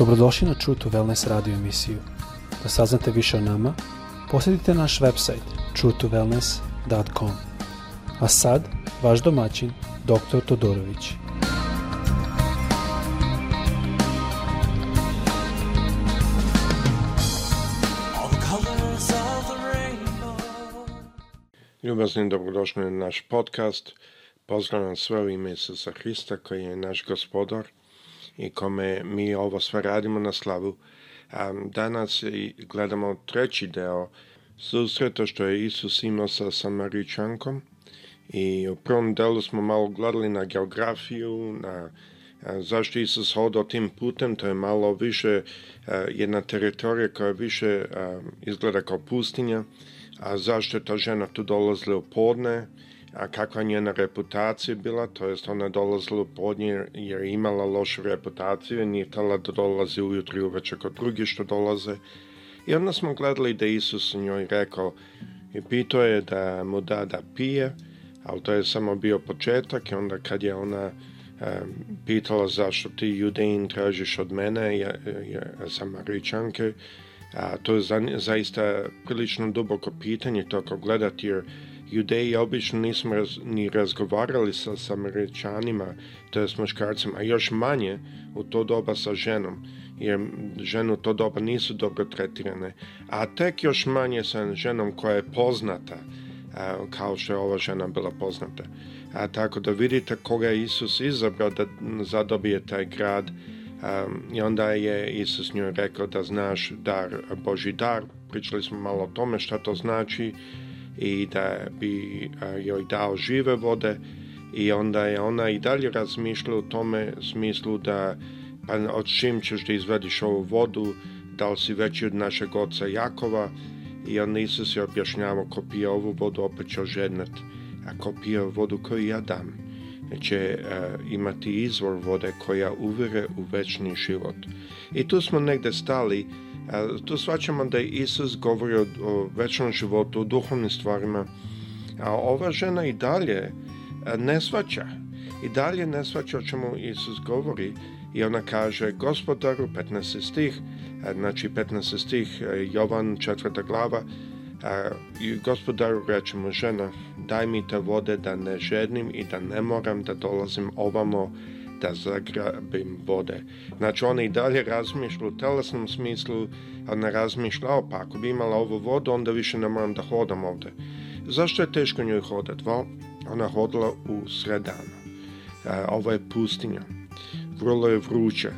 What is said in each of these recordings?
Dobrodošli na True to Wellness radio emisiju. Da saznate više o nama, posjetite naš website truetowellness.com. A sad, vaš domaćin, dr. Todorović. Ljubazni dobrodošli na naš podcast. Pozdravljam sve u ime Isusa Hrista koji je naš gospodar – i kome mi ovo sve radimo na slavu. Danas gledamo treći deo susreta što je Isus imao sa Samaričankom i u prvom delu smo malo gledali na geografiju, na zašto Isus hodao tim putem, to je malo više jedna teritorija koja više izgleda kao pustinja, a zašto je ta žena tu dolazila u podne, a kakva je njena reputacija bila, to jest ona je dolazila u podnje jer je imala lošu reputaciju i nije htjela da dolazi ujutro i uveče kod drugi što dolaze. I onda smo gledali da Isus njoj rekao i pitao je da mu da da pije, ali to je samo bio početak i onda kad je ona um, pitala zašto ti judejin tražiš od mene, ja, ja sam maričanke, a to je za, zaista prilično duboko pitanje to ako gledati jer Judeji obično nismo raz, ni razgovarali sa, sa američanima, to je s muškarcima, a još manje u to doba sa ženom, jer žene to doba nisu dobro tretirane, a tek još manje sa ženom koja je poznata, a, kao što je ova žena bila poznata. A, tako da vidite koga je Isus izabrao da zadobije taj grad, Um, I onda je Isus njoj rekao da znaš dar, Boži dar. Pričali smo malo o tome šta to znači i da bi joj dao žive vode i onda je ona i dalje razmišljala u tome smislu da pa od čim ćeš da izvediš ovu vodu, da li si veći od našeg oca Jakova i onda Isus je objašnjavao ko pije ovu vodu opet će oženat, a ko pije vodu koju ja dam će a, imati izvor vode koja uvere u večni život. I tu smo negde stali, E, tu svaćamo da je Isus govori o, večnom životu, o duhovnim stvarima, a ova žena i dalje e, ne svaća. I dalje ne svaća o čemu Isus govori i ona kaže gospodaru, 15. stih, e, znači 15. stih Jovan 4. glava, i gospodaru reče mu žena, daj mi te vode da ne žednim i da ne moram da dolazim ovamo da zagrabim vode. Znači ona i dalje razmišlja u telesnom smislu, a ne razmišlja, pa ako bi imala ovu vodu, onda više ne moram da hodam ovde. Zašto je teško njoj hodati? Well, ona hodila u sred dana. E, ovo je pustinja. Vrlo je vruće,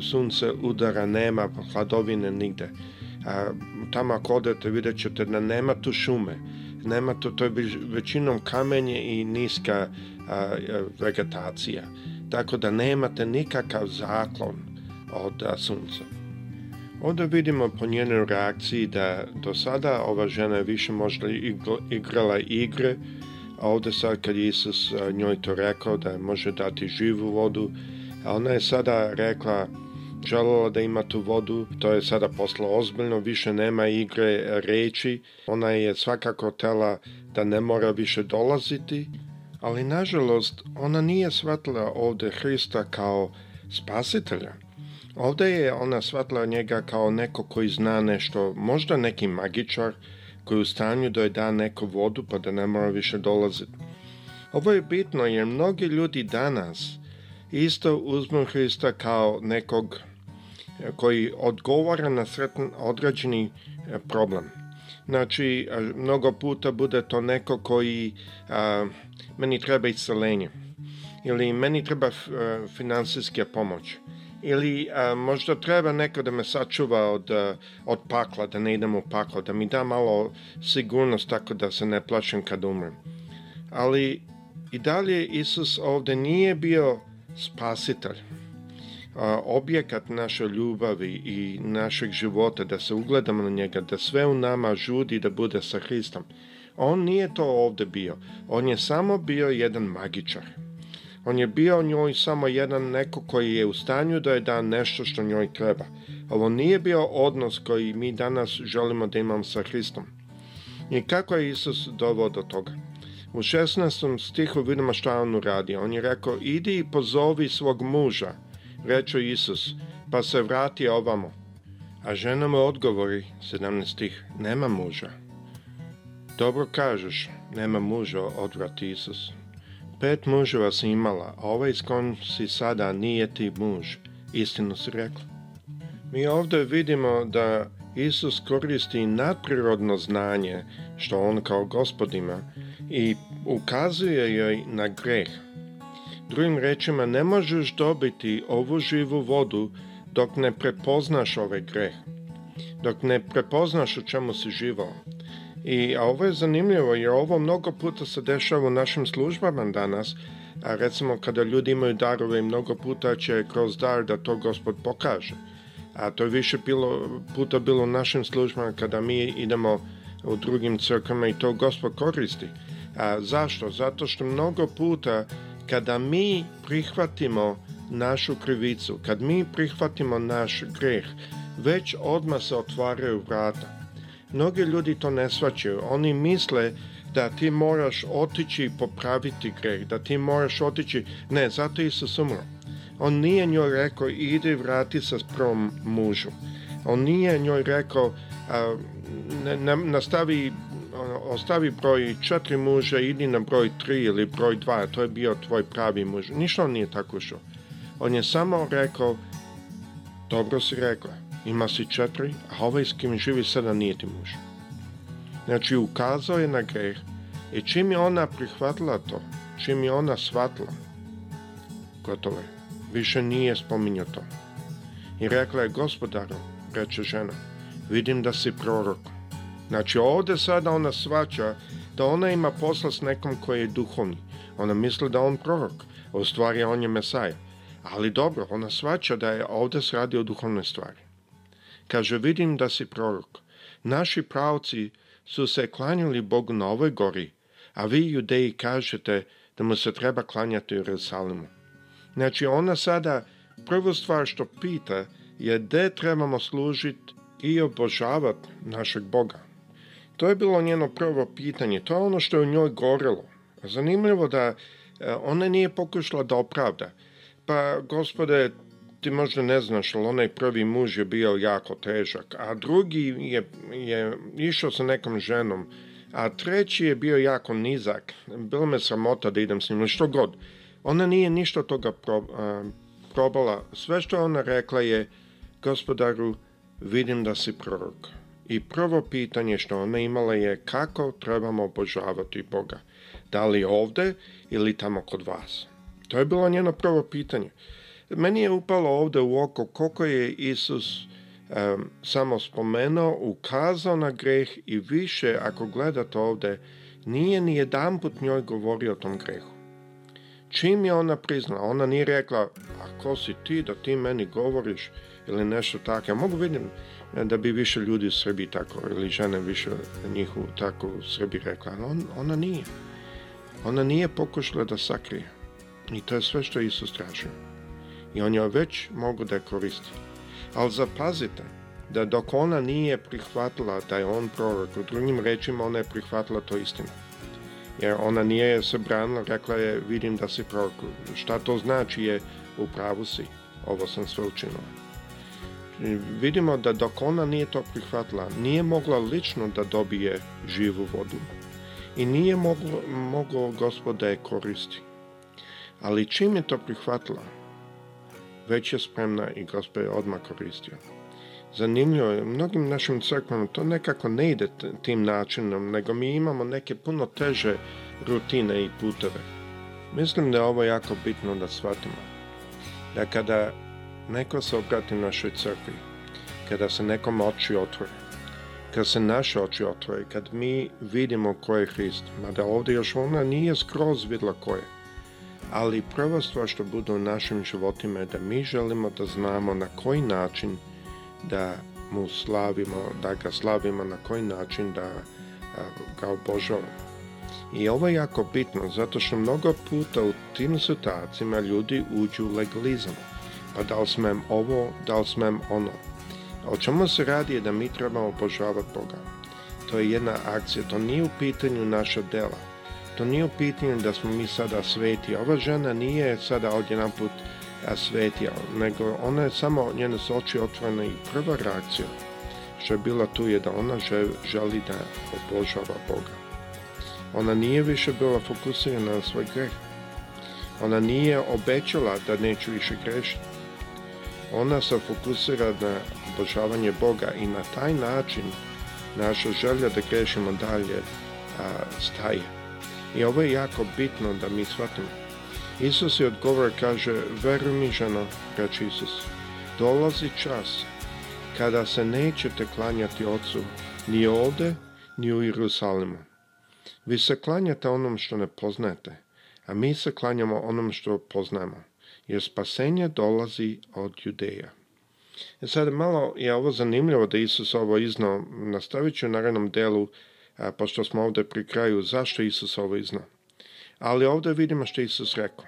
sunce udara, nema hladovine nigde. A, e, tamo ako odete vidjet ćete da nema tu šume, nema to, to je većinom kamenje i niska a, e, vegetacija tako da nemate nikakav zaklon od sunca. Onda vidimo po njenoj reakciji da do sada ova žena je više možda igrala igre, a ovde sad kad je Isus njoj to rekao da može dati živu vodu, a ona je sada rekla želela da ima tu vodu, to je sada poslo ozbiljno, više nema igre reči, ona je svakako tela da ne mora više dolaziti, ali nažalost ona nije shvatila ovde Hrista kao spasitelja. Ovde je ona shvatila njega kao neko koji zna nešto, možda neki magičar koji je u stanju da joj da neku vodu pa da ne mora više dolaziti. Ovo je bitno jer mnogi ljudi danas isto uzmu Hrista kao nekog koji odgovara na sretan određeni e, problem. Znači, mnogo puta bude to neko koji a, meni treba iscelenje ili meni treba eh, finansijska pomoć ili a, eh, možda treba neko da me sačuva od, a, eh, od pakla, da ne idem u paklo, da mi da malo sigurnost tako da se ne plašim kad umrem. Ali i dalje Isus ovde nije bio spasitelj, objekat naše ljubavi i našeg života, da se ugledamo na njega, da sve u nama žudi da bude sa Hristom. On nije to ovde bio. On je samo bio jedan magičar. On je bio njoj samo jedan neko koji je u stanju da je da nešto što njoj treba. Ovo nije bio odnos koji mi danas želimo da imamo sa Hristom. I kako je Isus dovao do toga? U 16. stihu vidimo šta on uradio. On je rekao, idi i pozovi svog muža, reče Isus, pa se vrati ovamo. A žena mu odgovori, 17. stih, nema muža. Dobro kažeš, nema muža, odvrati Isus. Pet muževa si imala, a ovaj s kojim si sada nije ti muž. Istinu si rekla. Mi ovdje vidimo da Isus koristi nadprirodno znanje, što on kao gospod ima, i ukazuje joj na greh. Drugim rečima, ne možeš dobiti ovu živu vodu dok ne prepoznaš ovaj greh, dok ne prepoznaš u čemu si živao. I, a ovo je zanimljivo jer ovo mnogo puta se dešava u našim službama danas. A recimo kada ljudi imaju darove mnogo puta će kroz dar da to gospod pokaže. A to je više bilo, puta bilo u našim službama kada mi idemo u drugim crkvama i to gospod koristi. A zašto? Zato što mnogo puta kada mi prihvatimo našu krivicu, kad mi prihvatimo naš greh, već odmah se otvaraju vrata. Mnogi ljudi to ne svaćaju. Oni misle da ti moraš otići i popraviti greh, da ti moraš otići. Ne, zato je Isus umro. On nije njoj rekao, idi vrati sa prvom mužu. On nije njoj rekao, a, ne, ne, nastavi ostavi broj četiri muža, idi na broj tri ili broj dva, to je bio tvoj pravi muž. Ništa on nije tako što. On je samo rekao, dobro si rekla, ima si četiri, a ovaj s kim živi sada nije ti muž. Znači, ukazao je na greh. I čim je ona prihvatila to, čim je ona shvatila, gotovo je. Više nije spominjao to. I rekla je, gospodaru, reče žena, vidim da si prorok. Znači, ovde sada ona svača da ona ima posla s nekom koji je duhovni. Ona misli da on prorok, a u stvari on je mesaja. Ali dobro, ona svača da je ovde se radi o duhovnoj stvari. Kaže, vidim da si prorok. Naši pravci su se klanjali Bogu na ovoj gori, a vi judeji kažete da mu se treba klanjati u Jerusalimu. Znači, ona sada prvo stvar što pita je gde trebamo služiti i obožavati našeg Boga. To je bilo njeno prvo pitanje, to je ono što je u njoj gorelo. Zanimljivo da e, ona nije pokušala da opravda. Pa, gospode, ti možda ne znaš, ali onaj prvi muž je bio jako težak, a drugi je, je išao sa nekom ženom, a treći je bio jako nizak. Bilo me sramota da idem s njim, što god. Ona nije ništa toga pro, a, probala. Sve što ona rekla je, gospodaru, vidim da si prorok. I prvo pitanje što ona imala je kako trebamo obožavati Boga. Da li ovde ili tamo kod vas? To je bilo njeno prvo pitanje. Meni je upalo ovde u oko koliko je Isus um, samo spomenuo, ukazao na greh i više, ako gledate ovde, nije ni jedan put njoj govorio o tom grehu. Čim je ona priznala, ona nije rekla, a ko si ti da ti meni govoriš ili nešto tako. Ja mogu vidim e, da bi više ljudi u Srbiji tako, ili žene više njih tako u Srbiji rekla, ali on, ona nije. Ona nije pokušala da sakrije. I to je sve što je Isus tražio i on joj već mogu da koristi. Ali zapazite, da dok ona nije prihvatila da je on prorok, u drugim rečima ona je prihvatila to istinu. Jer ona nije se branila, rekla je vidim da si prorok. Šta to znači je u pravu si, ovo sam sve učinila vidimo da dok ona nije to prihvatila, nije mogla lično da dobije živu vodu i nije moglo, mogao gospod da je koristi. Ali čim je to prihvatila, već je spremna i Gospod je odmah koristio. Zanimljivo je, mnogim našim crkvama to nekako ne ide tim načinom, nego mi imamo neke puno teže rutine i puteve. Mislim da je ovo jako bitno da shvatimo. Da kada neko se obrati našoj crkvi, kada se nekom oči otvore, kada se naše oči otvore, kad mi vidimo ko je Hrist, mada ovdje još ona nije skroz videla ko je, ali prva stvar što bude u našim životima je da mi želimo da znamo na koji način da mu slavimo, da ga slavimo, na koji način da ga obožavamo. I ovo je jako bitno, zato što mnogo puta u tim situacijama ljudi uđu u legalizam. Pa da li smem ovo, da li smem ono. O čemu se radi je da mi trebamo obožavati Boga. To je jedna akcija, to nije u pitanju naša dela. To nije u pitanju da smo mi sada sveti. Ova žena nije sada odjedan put svetija, nego ona je samo, njene su oči otvorene i prva reakcija što je bila tu je da ona želi da obožava Boga. Ona nije više bila fokusirana na svoj greh. Ona nije obećala da neću više grešiti. Ona se fokusira na obožavanje Boga i na taj način naša želja da grešimo dalje a, staje. I ovo je jako bitno da mi shvatimo. Isus je odgovor kaže, veruj mi ženo, reče Isus, dolazi čas kada se nećete klanjati ocu, ni ovde, ni u Jerusalimu. Vi se klanjate onom što ne poznajete, a mi se klanjamo onom što poznajemo, jer spasenje dolazi od judeja. E sad malo je ovo zanimljivo da Isus ovo iznao, nastavit ću u narednom delu a, pošto pa smo ovde pri kraju, zašto Isus ovo izna? Ali ovde vidimo što Isus rekao.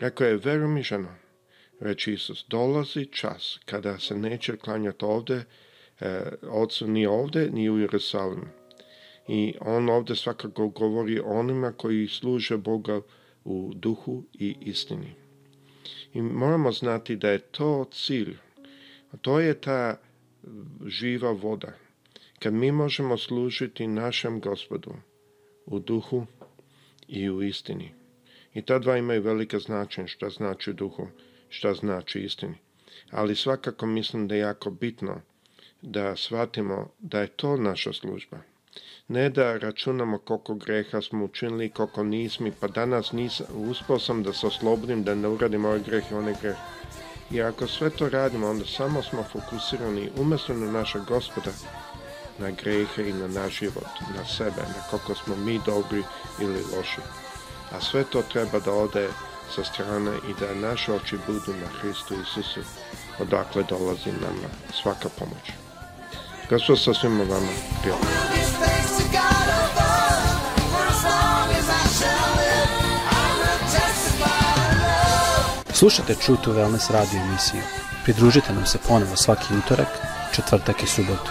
Rekao je, veruj mi ženo, reče Isus, dolazi čas kada se neće klanjati ovde, e, ocu ni ovde, ni u Jerusalimu. I on ovde svakako govori onima koji služe Boga u duhu i istini. I moramo znati da je to cilj. To je ta živa voda kad mi možemo služiti našem gospodu u duhu i u istini. I ta dva imaju velika značenje, šta znači u duhu, šta znači istini. Ali svakako mislim da je jako bitno da shvatimo da je to naša služba. Ne da računamo koliko greha smo učinili, koliko nismi, pa danas nisam, uspio sam da se oslobodim, da ne uradim ove grehe, one grehe. I ako sve to radimo, onda samo smo fokusirani umesto na našeg gospoda, na grehe i na naš život, na sebe, na koliko smo mi dobri ili loši. A sve to treba da ode sa strane i da naše oči budu na Hristu Isusu, odakle dolazi nama svaka pomoć. Gospod sa svima vama bio. Slušate True to Wellness radio emisiju. Pridružite nam se ponovo svaki utorak, četvrtak i subotu.